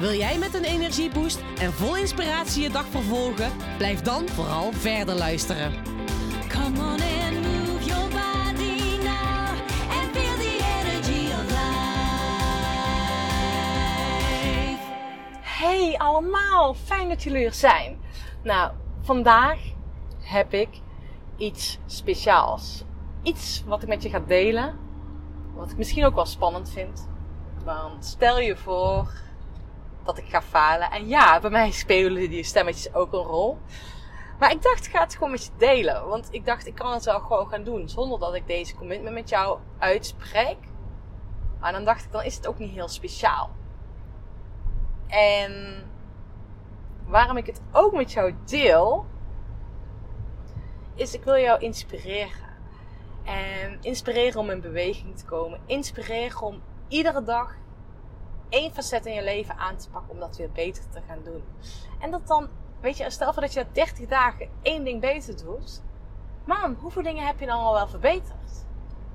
Wil jij met een energieboost en vol inspiratie je dag vervolgen? Blijf dan vooral verder luisteren. Come on move your body now and feel the energy. Hey allemaal, fijn dat jullie er zijn. Nou, vandaag heb ik iets speciaals. Iets wat ik met je ga delen. Wat ik misschien ook wel spannend vind. Want stel je voor dat ik ga falen. En ja, bij mij spelen die stemmetjes ook een rol. Maar ik dacht, ik ga het gewoon met je delen. Want ik dacht, ik kan het wel gewoon gaan doen. Zonder dat ik deze commitment met jou uitspreek. Maar dan dacht ik, dan is het ook niet heel speciaal. En waarom ik het ook met jou deel, is ik wil jou inspireren. En inspireren om in beweging te komen. Inspireren om iedere dag één facet in je leven aan te pakken om dat weer beter te gaan doen. En dat dan, weet je, stel voor dat je 30 dagen één ding beter doet. Man, hoeveel dingen heb je dan al wel verbeterd?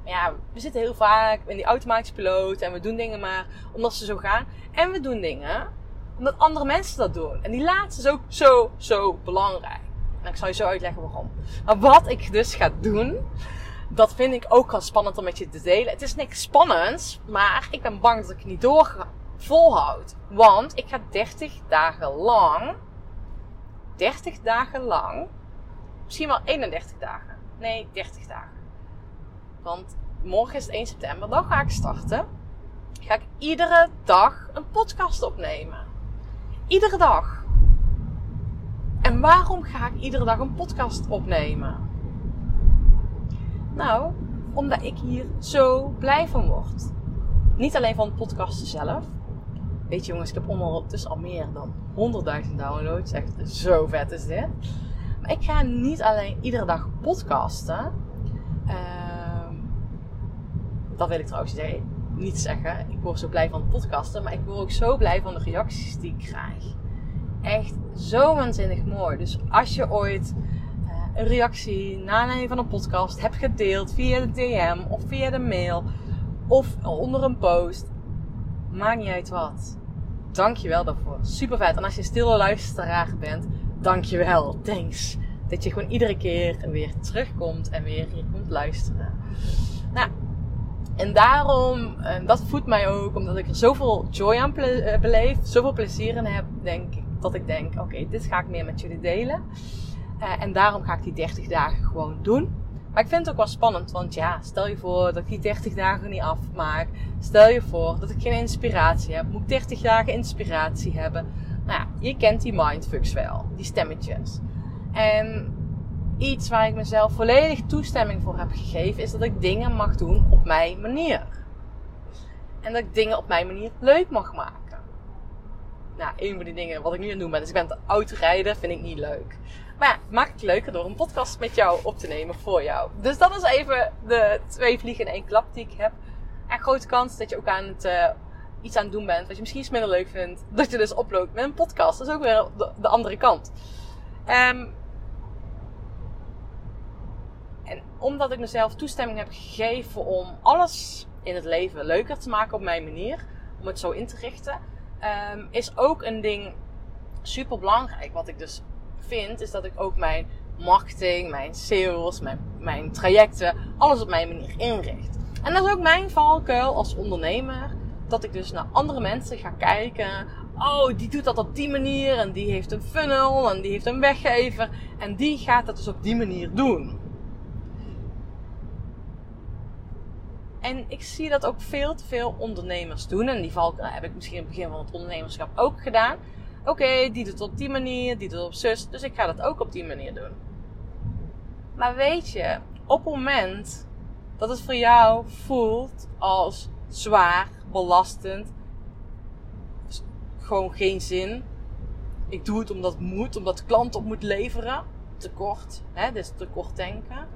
Ja, we zitten heel vaak in die automatische piloot en we doen dingen maar omdat ze zo gaan. En we doen dingen omdat andere mensen dat doen. En die laatste is ook zo, zo belangrijk. En ik zal je zo uitleggen waarom. Maar wat ik dus ga doen, dat vind ik ook wel spannend om met je te delen. Het is niks spannends, maar ik ben bang dat ik niet door volhoud. Want ik ga 30 dagen lang, 30 dagen lang, misschien wel 31 dagen. Nee, 30 dagen. Want morgen is het 1 september, dan ga ik starten. Ga ik iedere dag een podcast opnemen. Iedere dag. En waarom ga ik iedere dag een podcast opnemen? Nou, omdat ik hier zo blij van word. Niet alleen van podcasten zelf. Weet je jongens, ik heb ondertussen al meer dan 100.000 downloads. Echt zo vet is dit. Maar ik ga niet alleen iedere dag podcasten. Ehm, dat wil ik trouwens niet zeggen. Ik word zo blij van podcasten. Maar ik word ook zo blij van de reacties die ik krijg. Echt zo waanzinnig mooi. Dus als je ooit eh, een reactie na aanleiding van een podcast hebt gedeeld via de DM of via de mail of onder een post, maakt niet uit wat. Dank je wel daarvoor. Super vet. En als je stille luisteraar bent, dank je wel. Thanks. Dat je gewoon iedere keer weer terugkomt en weer hier komt luisteren. Nou, en daarom, en dat voedt mij ook, omdat ik er zoveel joy aan eh, beleef, zoveel plezier in heb, denk ik, dat ik denk, oké, dit ga ik meer met jullie delen. Eh, en daarom ga ik die 30 dagen gewoon doen. Maar ik vind het ook wel spannend, want ja, stel je voor dat ik die 30 dagen niet afmaak. Stel je voor dat ik geen inspiratie heb. Moet ik 30 dagen inspiratie hebben? Nou ja, je kent die mindfucks wel, die stemmetjes. En iets waar ik mezelf volledig toestemming voor heb gegeven, is dat ik dingen mag doen op mijn manier. En dat ik dingen op mijn manier leuk mag maken. Nou, een van die dingen wat ik nu aan het doen ben, is ik ben aan het vind ik niet leuk. Maar ja, maak het leuker door een podcast met jou op te nemen voor jou. Dus dat is even de twee vliegen in één klap die ik heb. En grote kans dat je ook aan het, uh, iets aan het doen bent wat je misschien iets minder leuk vindt. Dat je dus oploopt met een podcast. Dat is ook weer de, de andere kant. Um, en omdat ik mezelf toestemming heb gegeven om alles in het leven leuker te maken op mijn manier. Om het zo in te richten. Um, is ook een ding super belangrijk. Wat ik dus vind, is dat ik ook mijn marketing, mijn sales, mijn, mijn trajecten, alles op mijn manier inricht. En dat is ook mijn valkuil als ondernemer. Dat ik dus naar andere mensen ga kijken. Oh, die doet dat op die manier. En die heeft een funnel. En die heeft een weggever. En die gaat dat dus op die manier doen. En ik zie dat ook veel te veel ondernemers doen. En die valkuil heb ik misschien in het begin van het ondernemerschap ook gedaan. Oké, die doet het op die manier, die doet het op zus. Dus ik ga dat ook op die manier doen. Maar weet je, op het moment dat het voor jou voelt als zwaar, belastend, gewoon geen zin, ik doe het omdat het moet, omdat de klant op moet leveren. Tekort, hè, dus tekort denken.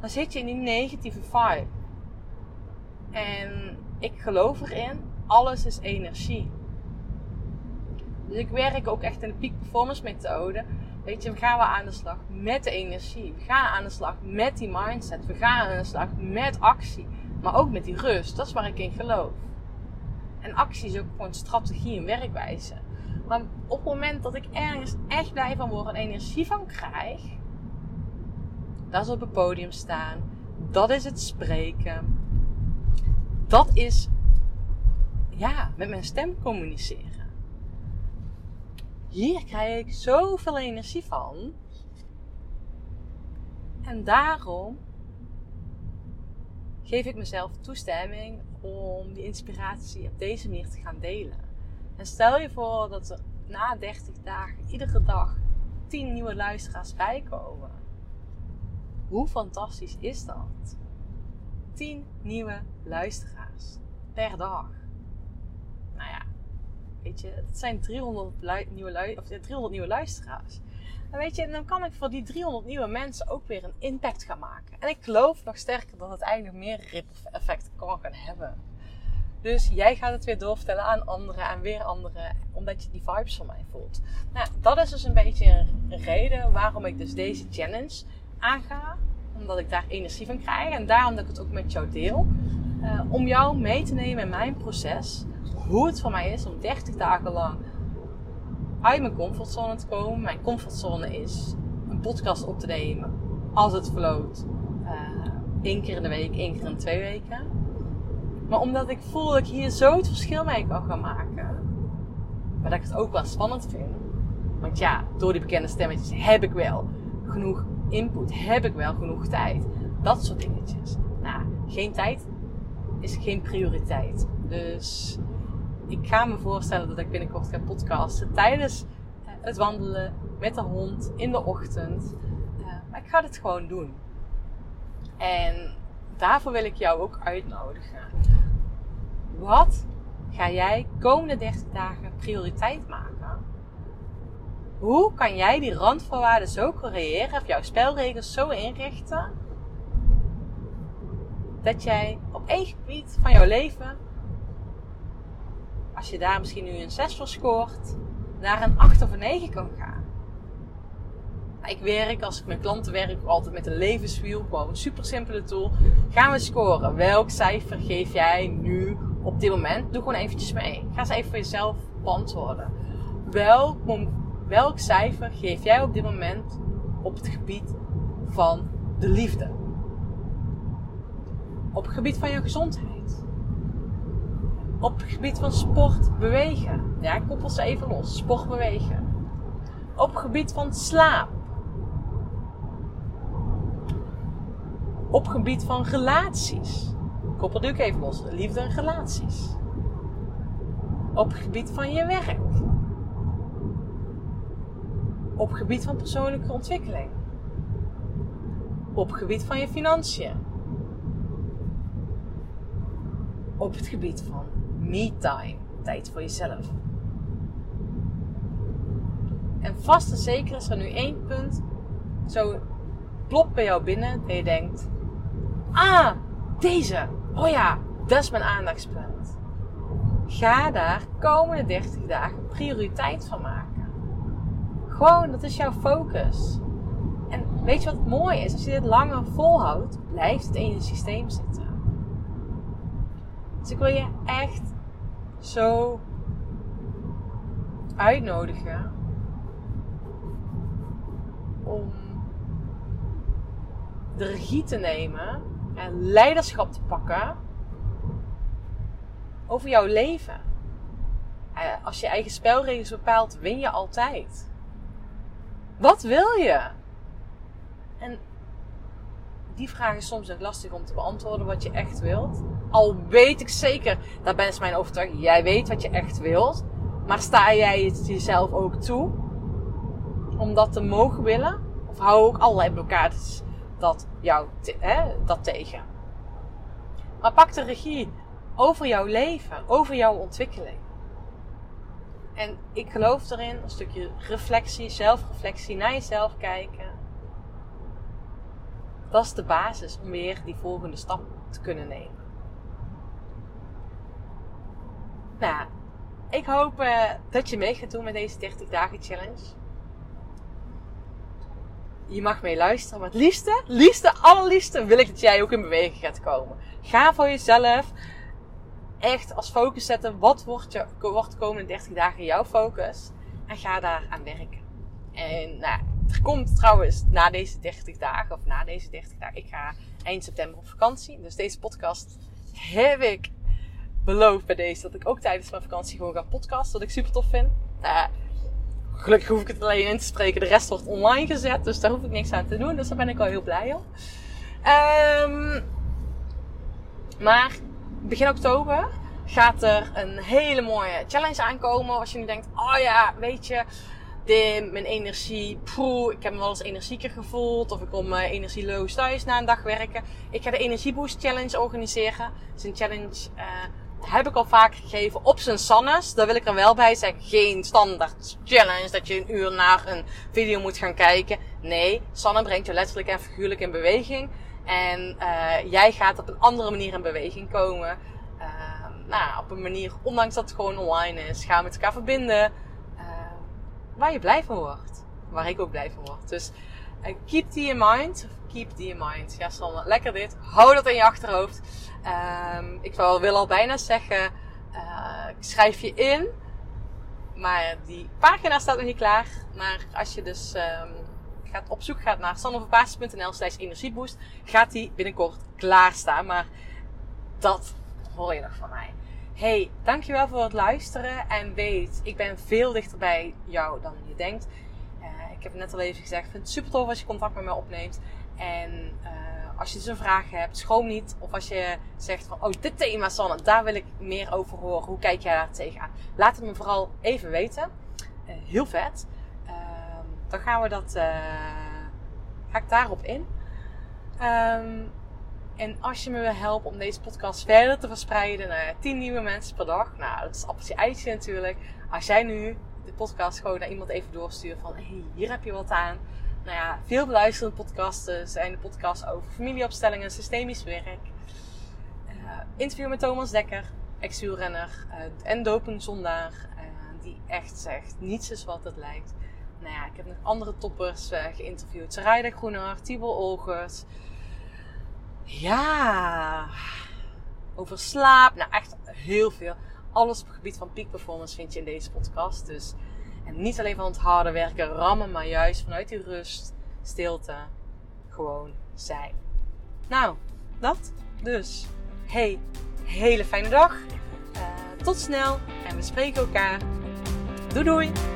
Dan zit je in die negatieve vibe. En ik geloof erin, alles is energie. Dus ik werk ook echt in de peak performance methode. Weet je, we gaan aan de slag met de energie. We gaan aan de slag met die mindset. We gaan aan de slag met actie. Maar ook met die rust. Dat is waar ik in geloof. En actie is ook gewoon strategie en werkwijze. Maar op het moment dat ik ergens echt blij van word en energie van krijg, dat is op het podium staan. Dat is het spreken. Dat is, ja, met mijn stem communiceren. Hier krijg ik zoveel energie van. En daarom geef ik mezelf toestemming om die inspiratie op deze manier te gaan delen. En stel je voor dat er na 30 dagen iedere dag 10 nieuwe luisteraars bijkomen. Hoe fantastisch is dat? 10 nieuwe luisteraars per dag. Nou ja, weet je, het zijn 300, lu- nieuwe, of 300 nieuwe luisteraars. En weet je, dan kan ik voor die 300 nieuwe mensen ook weer een impact gaan maken. En ik geloof nog sterker dat het eigenlijk meer ripple effect kan gaan hebben. Dus jij gaat het weer doorvertellen aan anderen en weer anderen, omdat je die vibes van mij voelt. Nou, dat is dus een beetje een reden waarom ik dus deze challenge aanga. Omdat ik daar energie van krijg en daarom dat ik het ook met jou deel. Eh, om jou mee te nemen in mijn proces. Hoe het voor mij is om 30 dagen lang uit mijn comfortzone te komen. Mijn comfortzone is een podcast op te nemen als het floot. Eh één keer in de week, één keer in twee weken. Maar omdat ik voel dat ik hier zo het verschil mee kan gaan maken. Maar dat ik het ook wel spannend vind. Want ja, door die bekende stemmetjes heb ik wel genoeg input. Heb ik wel genoeg tijd. Dat soort dingetjes. Nou, geen tijd is geen prioriteit. Dus ik ga me voorstellen dat ik binnenkort ga podcasten tijdens eh, het wandelen met de hond in de ochtend. Eh, maar ik ga dit gewoon doen. En daarvoor wil ik jou ook uitnodigen. Wat ga jij komende 30 dagen prioriteit maken? Hoe kan jij die randvoorwaarden zo creëren, of jouw spelregels zo inrichten, dat jij op één gebied van jouw leven, als je daar misschien nu een 6 voor scoort, naar een 8 of een 9 kan gaan? Ik werk, als ik met klanten werk, altijd met een levenswiel. Gewoon een super simpele tool. Gaan we scoren. Welk cijfer geef jij nu op dit moment? Doe gewoon eventjes mee. Ga eens even voor jezelf beantwoorden. Welk, welk cijfer geef jij op dit moment op het gebied van de liefde? Op het gebied van je gezondheid? Op het gebied van sport, bewegen? Ja, ik koppel ze even los. Sport, bewegen. Op het gebied van slaap? op gebied van relaties. Koppel nu ook even los. Liefde en relaties. Op gebied van je werk. Op gebied van persoonlijke ontwikkeling. Op gebied van je financiën. Op het gebied van me-time. Tijd voor jezelf. En vast en zeker is er nu één punt zo plopt bij jou binnen dat je denkt: Ah, deze. Oh ja, dat is mijn aandachtspunt. Ga daar komende 30 dagen prioriteit van maken. Gewoon, dat is jouw focus. En weet je wat het mooie is? Als je dit langer volhoudt, blijft het in je systeem zitten. Dus ik wil je echt zo uitnodigen om de regie te nemen en leiderschap te pakken over jouw leven. Eh, Als je eigen spelregels bepaalt, win je altijd. Wat wil je? En die vraag is soms ook lastig om te beantwoorden wat je echt wilt. Al weet ik zeker, dat is mijn overtuiging, jij weet wat je echt wilt. Maar sta jij het jezelf ook toe om dat te mogen willen? Of hou ook allerlei blokkades dat jou hè, dat tegen? Maar pak de regie over jouw leven, over jouw ontwikkeling. En ik geloof erin, een stukje reflectie, zelfreflectie, naar jezelf kijken. Dat is de basis om weer die volgende stap te kunnen nemen. Nou, ik hoop eh, dat je mee gaat doen met deze 30 dagen challenge. Je mag mee luisteren, maar het liefste, liefste, allerliefste wil ik dat jij ook in beweging gaat komen. Ga voor jezelf echt als focus zetten. Wat wordt, je, wordt de komende 30 dagen jouw focus? En ga daar aan werken. En nou, er komt trouwens na deze 30 dagen, of na deze 30 dagen, ik ga eind september op vakantie. Dus deze podcast heb ik beloofd bij deze dat ik ook tijdens mijn vakantie gewoon ga podcasten. Wat ik super tof vind. Nou, gelukkig hoef ik het alleen in te spreken. De rest wordt online gezet. Dus daar hoef ik niks aan te doen. Dus daar ben ik al heel blij om. Ehm, maar begin oktober gaat er een hele mooie challenge aankomen. Als je nu denkt, oh ja, weet je, mijn energie, poeh, ik heb me wel eens energieker gevoeld. Of ik kom uh, energieloos thuis na een dag werken. Ik ga de Energieboost Challenge organiseren. Het is een challenge, uh, heb ik al vaak gegeven op zijn Sannes. Daar wil ik er wel bij zeggen. Geen standaard challenge dat je een uur naar een video moet gaan kijken. Nee, Sanne brengt je letterlijk en figuurlijk in beweging. En uh, jij gaat op een andere manier in beweging komen. Uh, nou, op een manier, ondanks dat het gewoon online is, gaan we met elkaar verbinden. Uh, waar je blij van wordt. Waar ik ook blij van word. Dus keep die in mind. Keep die in mind. Ja, Sanne, lekker dit. Hou dat in je achterhoofd. Um, ik wil, al bijna zeggen, ik schrijf je in. Maar die pagina staat nog niet klaar. Maar als je dus um, op zoek gaat naar sanneverpaas.nl slash energieboost, gaat die binnenkort klaarstaan. Maar dat hoor je nog van mij. Hey, dankjewel voor het luisteren. En weet, ik ben veel dichter bij jou dan je denkt. Uh, ik heb het net al even gezegd, ik vind het super tof als je contact met mij opneemt. En uh, als je dus een vraag hebt, schroom niet. Of als je zegt van, oh dit thema Sanne, daar wil ik meer over horen. Hoe kijk jij daar tegenaan? Laat het me vooral even weten. Uh, heel vet. Dan gaan we dat ga ik daarop in. Um, en als je me wil helpen om deze podcast verder te verspreiden naar 10 nieuwe mensen per dag. Nou, dat is appeltje eitje natuurlijk. Als jij nu de podcast gewoon naar iemand even doorstuurt van... hey, hier heb je wat aan. Nou ja, veel beluisterende podcasten zijn de podcasts over familieopstellingen, systemisch werk. Uh, interview met Thomas Dekker, ex-wielrenner uh, en dopingzondaar. Uh, die echt zegt, niets is wat het lijkt. Nou ik heb nog andere toppers uh, geïnterviewd. Sarayda Groener, Tibor Olgers. Ja, over slaap. Nou, echt heel veel. Alles op het gebied van peak performance vind je in deze podcast. Dus, en niet alleen van het harde werken, rammen, maar juist vanuit die rust, stilte, gewoon zijn. Nou, dat dus. Hey, hele fijne dag. Uh, tot snel en we spreken elkaar. Doei doei!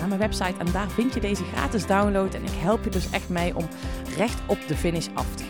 naar mijn website en daar vind je deze gratis download. En ik help je dus echt mee om recht op de finish af te gaan.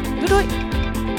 Doei doei!